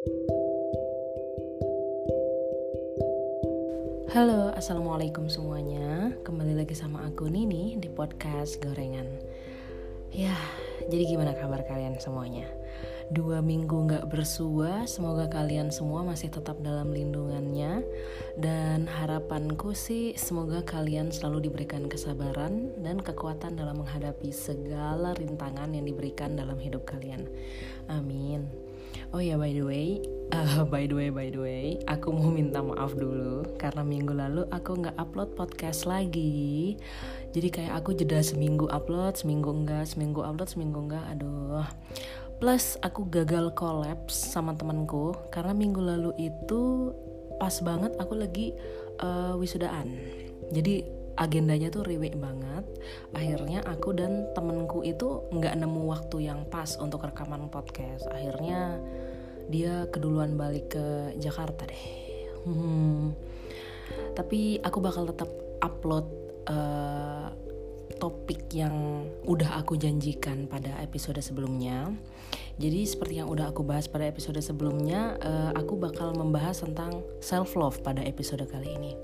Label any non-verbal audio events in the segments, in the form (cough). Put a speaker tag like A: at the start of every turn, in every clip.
A: Halo, assalamualaikum semuanya. Kembali lagi sama aku Nini di podcast Gorengan. Ya, jadi gimana kabar kalian semuanya? Dua minggu nggak bersua, semoga kalian semua masih tetap dalam lindungannya. Dan harapanku sih, semoga kalian selalu diberikan kesabaran dan kekuatan dalam menghadapi segala rintangan yang diberikan dalam hidup kalian. Amin. Oh ya, by the way, Uh, (laughs) by the way, by the way, aku mau minta maaf dulu karena minggu lalu aku nggak upload podcast lagi. Jadi kayak aku jeda seminggu upload, seminggu enggak, seminggu upload, seminggu enggak. Aduh. Plus aku gagal kolaps sama temanku karena minggu lalu itu pas banget aku lagi uh, wisudaan. Jadi agendanya tuh riwek banget. Akhirnya aku dan temenku itu nggak nemu waktu yang pas untuk rekaman podcast. Akhirnya dia keduluan balik ke Jakarta deh hmm. tapi aku bakal tetap upload uh, topik yang udah aku janjikan pada episode sebelumnya jadi seperti yang udah aku bahas pada episode sebelumnya uh, aku bakal membahas tentang self love pada episode kali ini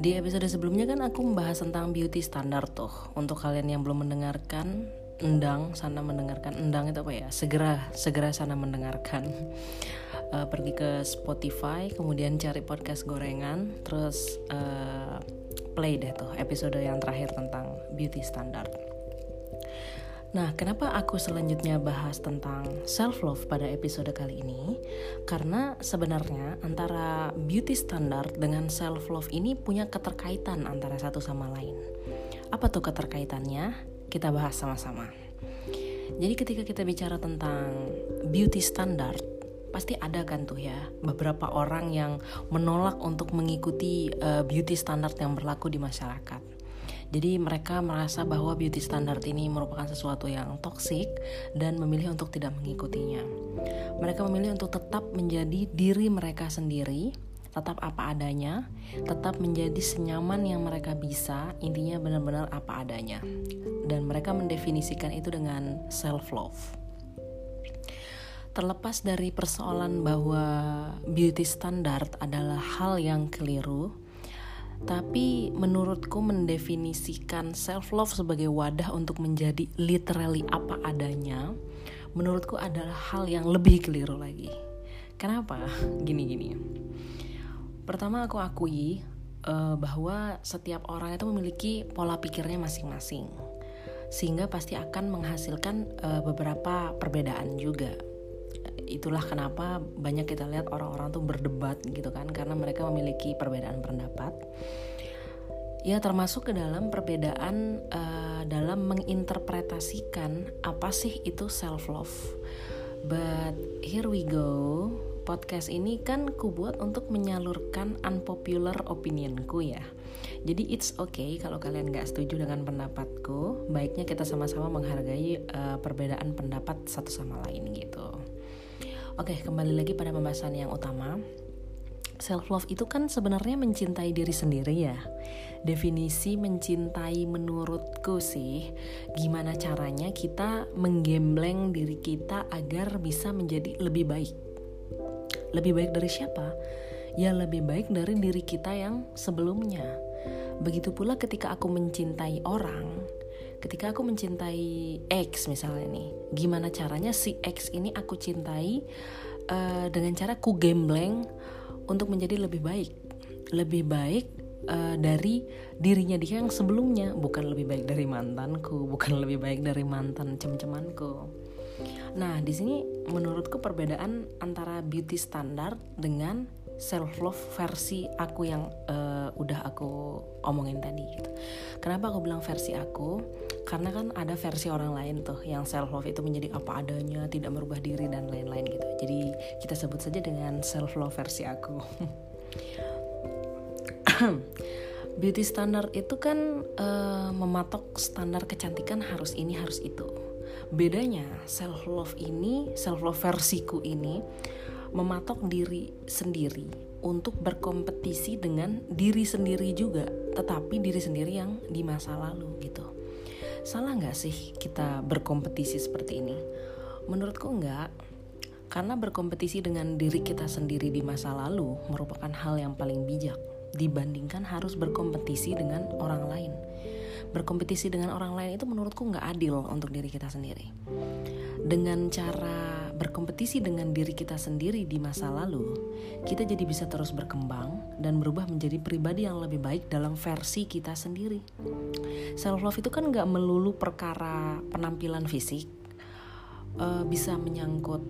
A: di episode sebelumnya kan aku membahas tentang beauty standard tuh. Untuk kalian yang belum mendengarkan endang sana mendengarkan. Endang itu apa ya? Segera segera sana mendengarkan. Uh, (laughs) pergi ke Spotify kemudian cari podcast gorengan terus uh, play deh tuh episode yang terakhir tentang beauty standard Nah, kenapa aku selanjutnya bahas tentang self love pada episode kali ini? Karena sebenarnya antara beauty standard dengan self love ini punya keterkaitan antara satu sama lain. Apa tuh keterkaitannya? kita bahas sama-sama. Jadi ketika kita bicara tentang beauty standard, pasti ada kan tuh ya beberapa orang yang menolak untuk mengikuti uh, beauty standard yang berlaku di masyarakat. Jadi mereka merasa bahwa beauty standard ini merupakan sesuatu yang toksik dan memilih untuk tidak mengikutinya. Mereka memilih untuk tetap menjadi diri mereka sendiri tetap apa adanya, tetap menjadi senyaman yang mereka bisa, intinya benar-benar apa adanya. Dan mereka mendefinisikan itu dengan self love. Terlepas dari persoalan bahwa beauty standard adalah hal yang keliru, tapi menurutku mendefinisikan self love sebagai wadah untuk menjadi literally apa adanya, menurutku adalah hal yang lebih keliru lagi. Kenapa? Gini-gini. Pertama aku akui uh, bahwa setiap orang itu memiliki pola pikirnya masing-masing. Sehingga pasti akan menghasilkan uh, beberapa perbedaan juga. Itulah kenapa banyak kita lihat orang-orang tuh berdebat gitu kan karena mereka memiliki perbedaan pendapat. Ya termasuk ke dalam perbedaan uh, dalam menginterpretasikan apa sih itu self love. But here we go podcast ini kan ku buat untuk menyalurkan unpopular opinionku ya. Jadi it's okay kalau kalian gak setuju dengan pendapatku, baiknya kita sama-sama menghargai uh, perbedaan pendapat satu sama lain gitu. Oke, kembali lagi pada pembahasan yang utama. Self love itu kan sebenarnya mencintai diri sendiri ya. Definisi mencintai menurutku sih gimana caranya kita menggembleng diri kita agar bisa menjadi lebih baik lebih baik dari siapa? Ya lebih baik dari diri kita yang sebelumnya. Begitu pula ketika aku mencintai orang, ketika aku mencintai X misalnya nih, gimana caranya si X ini aku cintai uh, dengan cara ku gembleng untuk menjadi lebih baik, lebih baik uh, dari dirinya dia yang sebelumnya, bukan lebih baik dari mantanku, (laughs) bukan lebih baik dari mantan cem-cemanku. Nah, di sini menurutku perbedaan antara beauty standar dengan self love versi aku yang uh, udah aku omongin tadi gitu. Kenapa aku bilang versi aku? Karena kan ada versi orang lain tuh yang self love itu menjadi apa adanya, tidak merubah diri dan lain-lain gitu. Jadi kita sebut saja dengan self love versi aku. (clears throat) Beauty standard itu kan uh, mematok standar kecantikan harus ini harus itu bedanya self love ini self love versiku ini mematok diri sendiri untuk berkompetisi dengan diri sendiri juga tetapi diri sendiri yang di masa lalu gitu salah nggak sih kita berkompetisi seperti ini menurutku enggak Karena berkompetisi dengan diri kita sendiri di masa lalu merupakan hal yang paling bijak dibandingkan harus berkompetisi dengan orang lain. Berkompetisi dengan orang lain itu menurutku nggak adil untuk diri kita sendiri. Dengan cara berkompetisi dengan diri kita sendiri di masa lalu, kita jadi bisa terus berkembang dan berubah menjadi pribadi yang lebih baik dalam versi kita sendiri. Self love itu kan nggak melulu perkara penampilan fisik, uh, bisa menyangkut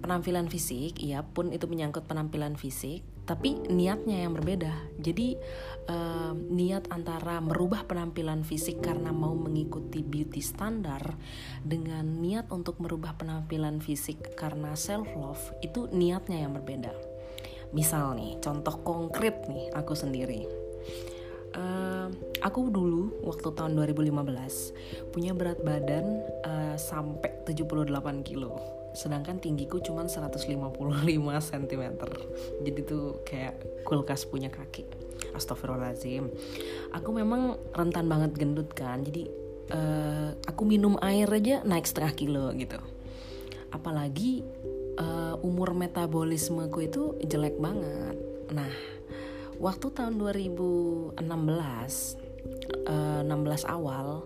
A: penampilan fisik, iya pun itu menyangkut penampilan fisik, tapi niatnya yang berbeda. Jadi uh, niat antara merubah penampilan fisik karena mau mengikuti beauty standar dengan niat untuk merubah penampilan fisik karena self love itu niatnya yang berbeda. Misal nih, contoh konkret nih aku sendiri. Uh, aku dulu waktu tahun 2015 punya berat badan uh, sampai 78 kilo sedangkan tinggiku cuma 155 cm jadi tuh kayak kulkas punya kaki. Astagfirullahaladzim. Aku memang rentan banget gendut kan. Jadi uh, aku minum air aja naik setengah kilo gitu. Apalagi uh, umur metabolismeku itu jelek banget. Nah waktu tahun 2016 uh, 16 awal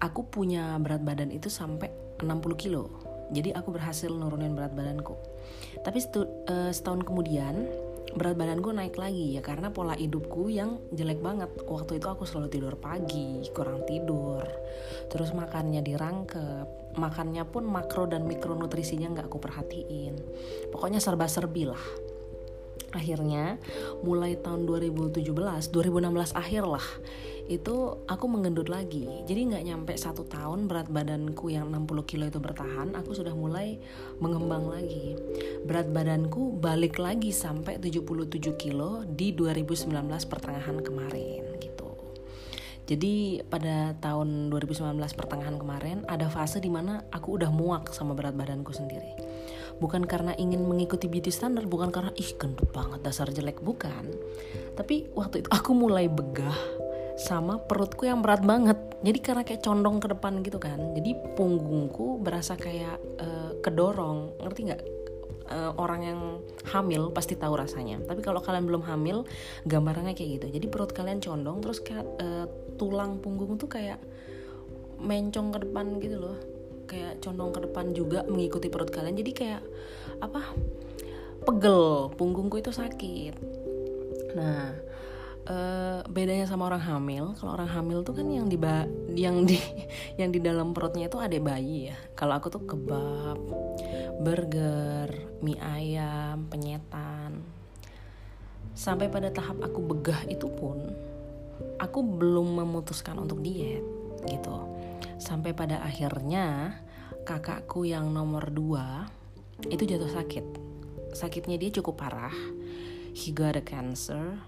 A: aku punya berat badan itu sampai 60 kilo jadi aku berhasil nurunin berat badanku. Tapi uh, setahun kemudian berat badanku naik lagi ya karena pola hidupku yang jelek banget. Waktu itu aku selalu tidur pagi kurang tidur. Terus makannya dirangkep. Makannya pun makro dan mikronutrisinya nggak aku perhatiin. Pokoknya serba serbi lah. Akhirnya mulai tahun 2017 2016 akhir lah itu aku menggendut lagi. Jadi nggak nyampe satu tahun berat badanku yang 60 kilo itu bertahan aku sudah mulai mengembang lagi. Berat badanku balik lagi sampai 77 kilo di 2019 pertengahan kemarin gitu. Jadi pada tahun 2019 pertengahan kemarin ada fase di mana aku udah muak sama berat badanku sendiri. Bukan karena ingin mengikuti beauty standar bukan karena ih gendut banget dasar jelek. Bukan. Tapi waktu itu aku mulai begah sama perutku yang berat banget. Jadi karena kayak condong ke depan gitu kan. Jadi punggungku berasa kayak uh, kedorong. Ngerti nggak? Uh, orang yang hamil pasti tahu rasanya. Tapi kalau kalian belum hamil gambarannya kayak gitu. Jadi perut kalian condong terus kayak uh, tulang punggung tuh kayak mencong ke depan gitu loh. Kayak condong ke depan juga mengikuti perut kalian. Jadi kayak apa pegel. Punggungku itu sakit. Nah uh, bedanya sama orang hamil. Kalau orang hamil tuh kan yang di yang di (laughs) yang di dalam perutnya itu ada bayi ya. Kalau aku tuh kebab burger mie ayam penyetan. Sampai pada tahap aku begah itu pun aku belum memutuskan untuk diet gitu. Sampai pada akhirnya kakakku yang nomor dua itu jatuh sakit. Sakitnya dia cukup parah. He got a cancer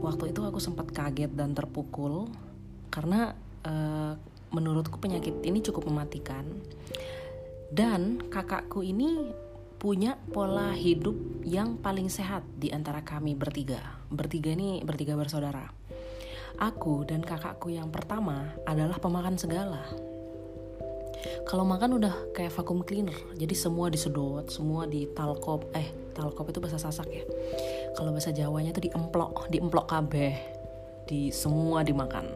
A: waktu itu aku sempat kaget dan terpukul karena uh, menurutku penyakit ini cukup mematikan dan kakakku ini punya pola hidup yang paling sehat di antara kami bertiga. Bertiga ini bertiga bersaudara. Aku dan kakakku yang pertama adalah pemakan segala. Kalau makan udah kayak vacuum cleaner, jadi semua disedot, semua di talkop, eh talkop itu bahasa sasak ya. Kalau bahasa Jawanya itu diemplok diemplok kabeh di semua dimakan.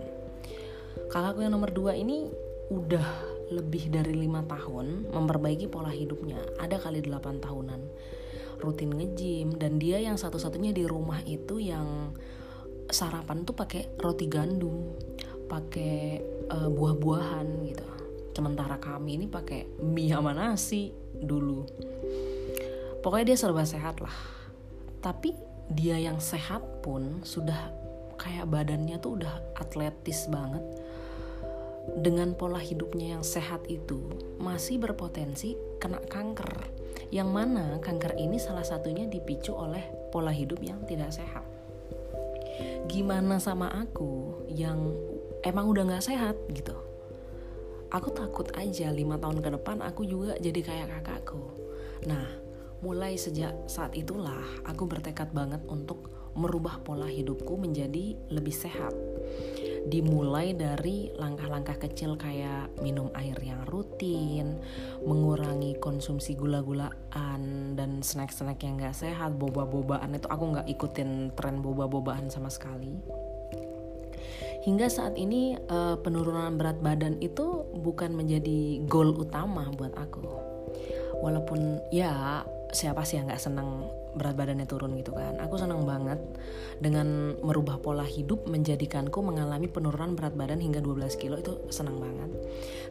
A: Kakakku yang nomor dua ini udah lebih dari lima tahun memperbaiki pola hidupnya. Ada kali delapan tahunan. Rutin ngejim dan dia yang satu-satunya di rumah itu yang sarapan tuh pakai roti gandum pakai uh, buah-buahan gitu. Sementara kami ini pakai mie sama nasi dulu pokoknya dia serba sehat lah. Tapi dia yang sehat pun sudah kayak badannya tuh udah atletis banget. Dengan pola hidupnya yang sehat itu masih berpotensi kena kanker. Yang mana kanker ini salah satunya dipicu oleh pola hidup yang tidak sehat. Gimana sama aku yang emang udah gak sehat gitu? Aku takut aja lima tahun ke depan aku juga jadi kayak kakakku. Nah Mulai sejak saat itulah aku bertekad banget untuk merubah pola hidupku menjadi lebih sehat. dimulai dari langkah-langkah kecil kayak minum air yang rutin, mengurangi konsumsi gula-gulaan dan snack-snack yang gak sehat, boba-bobaan itu aku nggak ikutin tren boba-bobaan sama sekali. Hingga saat ini uh, penurunan berat badan itu bukan menjadi goal utama buat aku. Walaupun ya siapa sih yang nggak senang berat badannya turun gitu kan? Aku senang banget dengan merubah pola hidup menjadikanku mengalami penurunan berat badan hingga 12 kilo itu senang banget.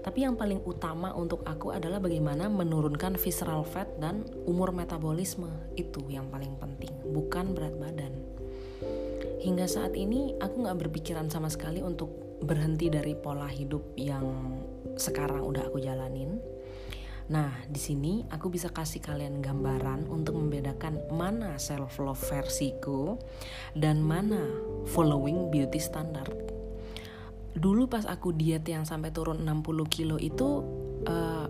A: Tapi yang paling utama untuk aku adalah bagaimana menurunkan visceral fat dan umur metabolisme itu yang paling penting bukan berat badan. Hingga saat ini aku nggak berpikiran sama sekali untuk berhenti dari pola hidup yang sekarang udah aku jalanin Nah, di sini aku bisa kasih kalian gambaran untuk membedakan mana self love versiku dan mana following beauty standard. Dulu pas aku diet yang sampai turun 60 kilo itu uh,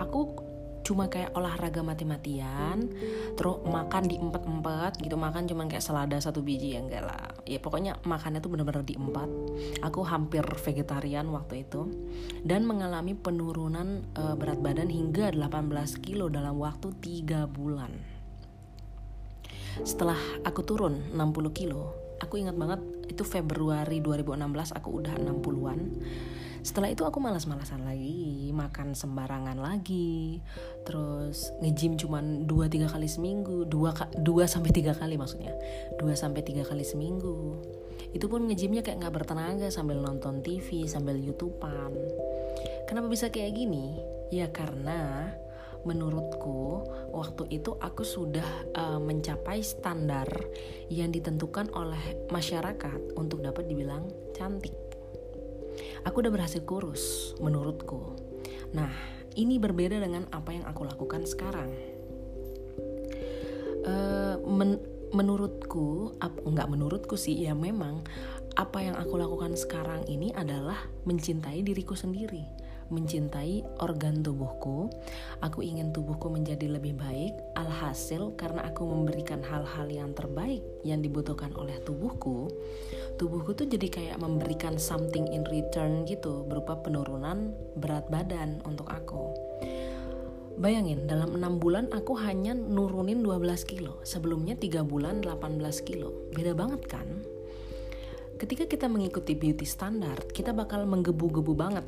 A: aku cuma kayak olahraga mati-matian terus makan di empat-empat gitu makan cuma kayak selada satu biji ya enggak lah. Ya pokoknya makannya tuh bener-bener di empat. Aku hampir vegetarian waktu itu dan mengalami penurunan uh, berat badan hingga 18 kilo dalam waktu 3 bulan. Setelah aku turun 60 kilo aku ingat banget itu Februari 2016 aku udah 60-an setelah itu aku malas-malasan lagi makan sembarangan lagi. Terus ngejim cuman 2-3 kali seminggu. 2 dua sampai tiga kali maksudnya. 2 sampai tiga kali seminggu. Itu pun ngejimnya kayak nggak bertenaga sambil nonton TV sambil youtubean. Kenapa bisa kayak gini? Ya karena menurutku waktu itu aku sudah uh, mencapai standar yang ditentukan oleh masyarakat untuk dapat dibilang cantik Aku udah berhasil kurus, menurutku. Nah, ini berbeda dengan apa yang aku lakukan sekarang. Uh, men menurutku, ap, enggak menurutku sih, ya memang apa yang aku lakukan sekarang ini adalah mencintai diriku sendiri mencintai organ tubuhku. Aku ingin tubuhku menjadi lebih baik. Alhasil, karena aku memberikan hal-hal yang terbaik yang dibutuhkan oleh tubuhku, tubuhku tuh jadi kayak memberikan something in return gitu, berupa penurunan berat badan untuk aku. Bayangin, dalam 6 bulan aku hanya nurunin 12 kilo. Sebelumnya 3 bulan 18 kilo. Beda banget kan? Ketika kita mengikuti beauty standar, kita bakal menggebu-gebu banget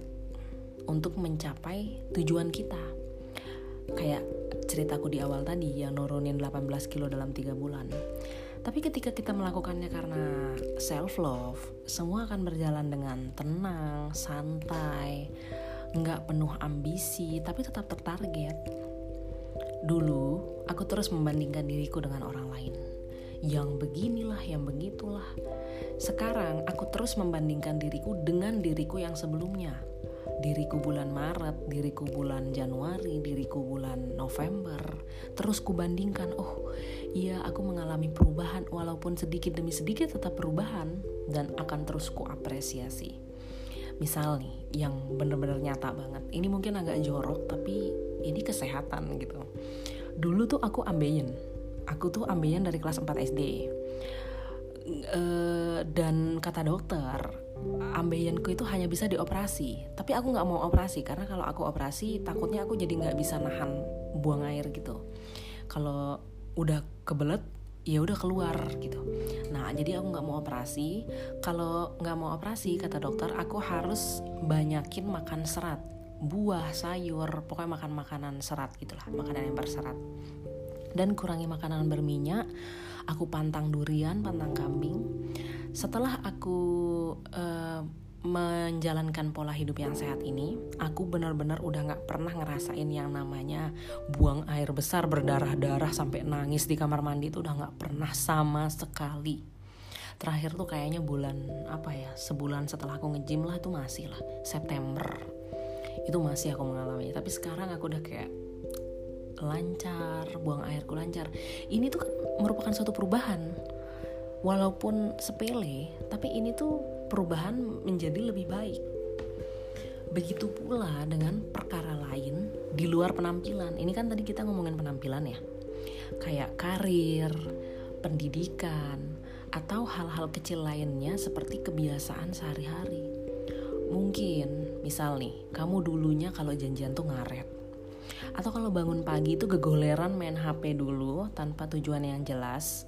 A: untuk mencapai tujuan kita. Kayak ceritaku di awal tadi yang nurunin 18 kilo dalam 3 bulan. Tapi ketika kita melakukannya karena self love, semua akan berjalan dengan tenang, santai, nggak penuh ambisi, tapi tetap tertarget. Dulu, aku terus membandingkan diriku dengan orang lain. Yang beginilah, yang begitulah. Sekarang, aku terus membandingkan diriku dengan diriku yang sebelumnya diriku bulan Maret, diriku bulan Januari, diriku bulan November. Terus kubandingkan, oh iya aku mengalami perubahan walaupun sedikit demi sedikit tetap perubahan dan akan terus ku apresiasi. Misal nih yang bener-bener nyata banget, ini mungkin agak jorok tapi ini kesehatan gitu. Dulu tuh aku ambeien, aku tuh ambeien dari kelas 4 SD. Uh, dan kata dokter ambeyanku itu hanya bisa dioperasi. Tapi aku nggak mau operasi karena kalau aku operasi takutnya aku jadi nggak bisa nahan buang air gitu. Kalau udah kebelet ya udah keluar gitu. Nah jadi aku nggak mau operasi. Kalau nggak mau operasi kata dokter aku harus banyakin makan serat. Buah sayur pokoknya makan makanan serat gitulah makanan yang berserat. Dan kurangi makanan berminyak aku pantang durian pantang kambing setelah aku uh, menjalankan pola hidup yang sehat ini, aku benar-benar udah nggak pernah ngerasain yang namanya buang air besar berdarah-darah sampai nangis di kamar mandi itu udah nggak pernah sama sekali. Terakhir tuh kayaknya bulan apa ya, sebulan setelah aku ngejim lah itu masih lah September itu masih aku mengalami. Tapi sekarang aku udah kayak lancar, buang airku lancar. Ini tuh kan merupakan suatu perubahan walaupun sepele tapi ini tuh perubahan menjadi lebih baik begitu pula dengan perkara lain di luar penampilan ini kan tadi kita ngomongin penampilan ya kayak karir pendidikan atau hal-hal kecil lainnya seperti kebiasaan sehari-hari. Mungkin, misal nih, kamu dulunya kalau janjian tuh ngaret. Atau kalau bangun pagi itu gegoleran main HP dulu tanpa tujuan yang jelas,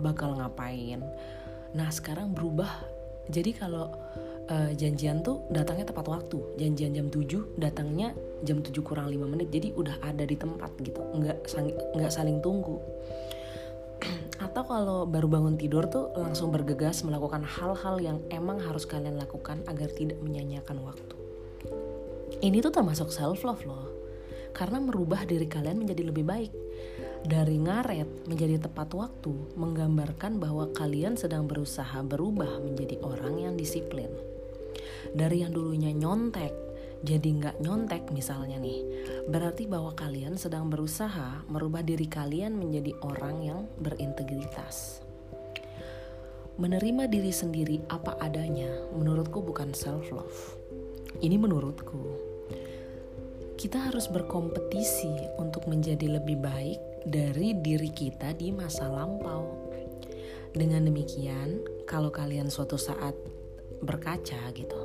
A: bakal ngapain. Nah, sekarang berubah. Jadi kalau uh, janjian tuh datangnya tepat waktu. Janjian jam 7, datangnya jam 7 kurang 5 menit. Jadi udah ada di tempat gitu. Nggak, nggak saling tunggu (clears throat) atau kalau baru bangun tidur tuh langsung bergegas melakukan hal-hal yang emang harus kalian lakukan agar tidak menyanyiakan waktu. Ini tuh termasuk self love loh. Karena merubah diri kalian menjadi lebih baik. Dari ngaret menjadi tepat waktu menggambarkan bahwa kalian sedang berusaha berubah menjadi orang yang disiplin. Dari yang dulunya nyontek jadi nggak nyontek misalnya nih, berarti bahwa kalian sedang berusaha merubah diri kalian menjadi orang yang berintegritas. Menerima diri sendiri apa adanya, menurutku bukan self love. Ini menurutku. Kita harus berkompetisi untuk menjadi lebih baik dari diri kita di masa lampau. Dengan demikian, kalau kalian suatu saat berkaca gitu,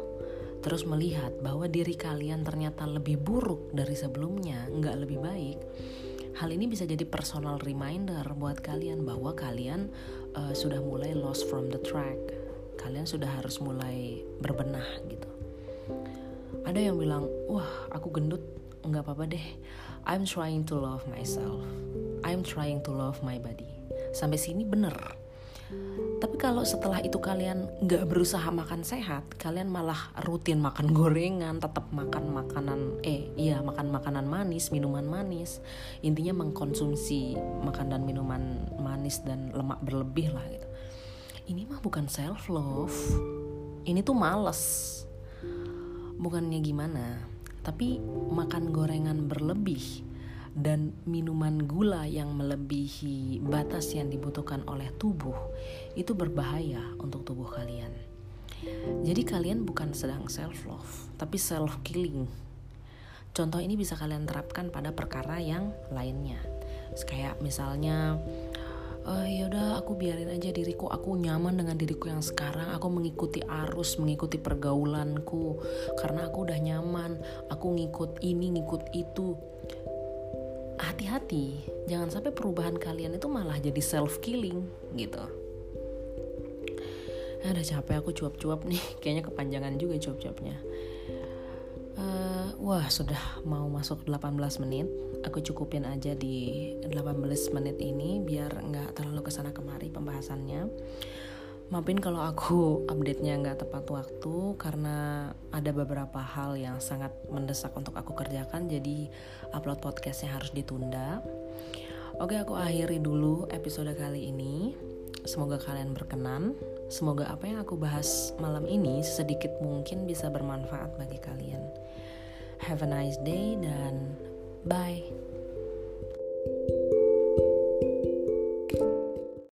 A: terus melihat bahwa diri kalian ternyata lebih buruk dari sebelumnya, nggak lebih baik, hal ini bisa jadi personal reminder buat kalian bahwa kalian uh, sudah mulai lost from the track. Kalian sudah harus mulai berbenah gitu. Ada yang bilang, wah aku gendut, nggak apa-apa deh. I'm trying to love myself. I'm trying to love my body. Sampai sini bener tapi kalau setelah itu kalian nggak berusaha makan sehat, kalian malah rutin makan gorengan, tetap makan makanan, eh iya makan makanan manis, minuman manis. Intinya mengkonsumsi makan dan minuman manis dan lemak berlebih lah gitu. Ini mah bukan self love, ini tuh males. Bukannya gimana, tapi makan gorengan berlebih dan minuman gula yang melebihi batas yang dibutuhkan oleh tubuh itu berbahaya untuk tubuh kalian. Jadi kalian bukan sedang self love, tapi self killing. Contoh ini bisa kalian terapkan pada perkara yang lainnya. Kayak misalnya uh, ya aku biarin aja diriku aku nyaman dengan diriku yang sekarang aku mengikuti arus mengikuti pergaulanku karena aku udah nyaman aku ngikut ini ngikut itu hati-hati. Jangan sampai perubahan kalian itu malah jadi self killing gitu. Nah, udah capek aku cuap-cuap nih. (laughs) Kayaknya kepanjangan juga cuap-cuapnya. Uh, wah sudah mau masuk 18 menit. Aku cukupin aja di 18 menit ini biar nggak terlalu ke sana kemari pembahasannya Maafin kalau aku update-nya nggak tepat waktu karena ada beberapa hal yang sangat mendesak untuk aku kerjakan jadi upload podcastnya harus ditunda. Oke aku akhiri dulu episode kali ini. Semoga kalian berkenan. Semoga apa yang aku bahas malam ini sedikit mungkin bisa bermanfaat bagi kalian. Have a nice day dan bye.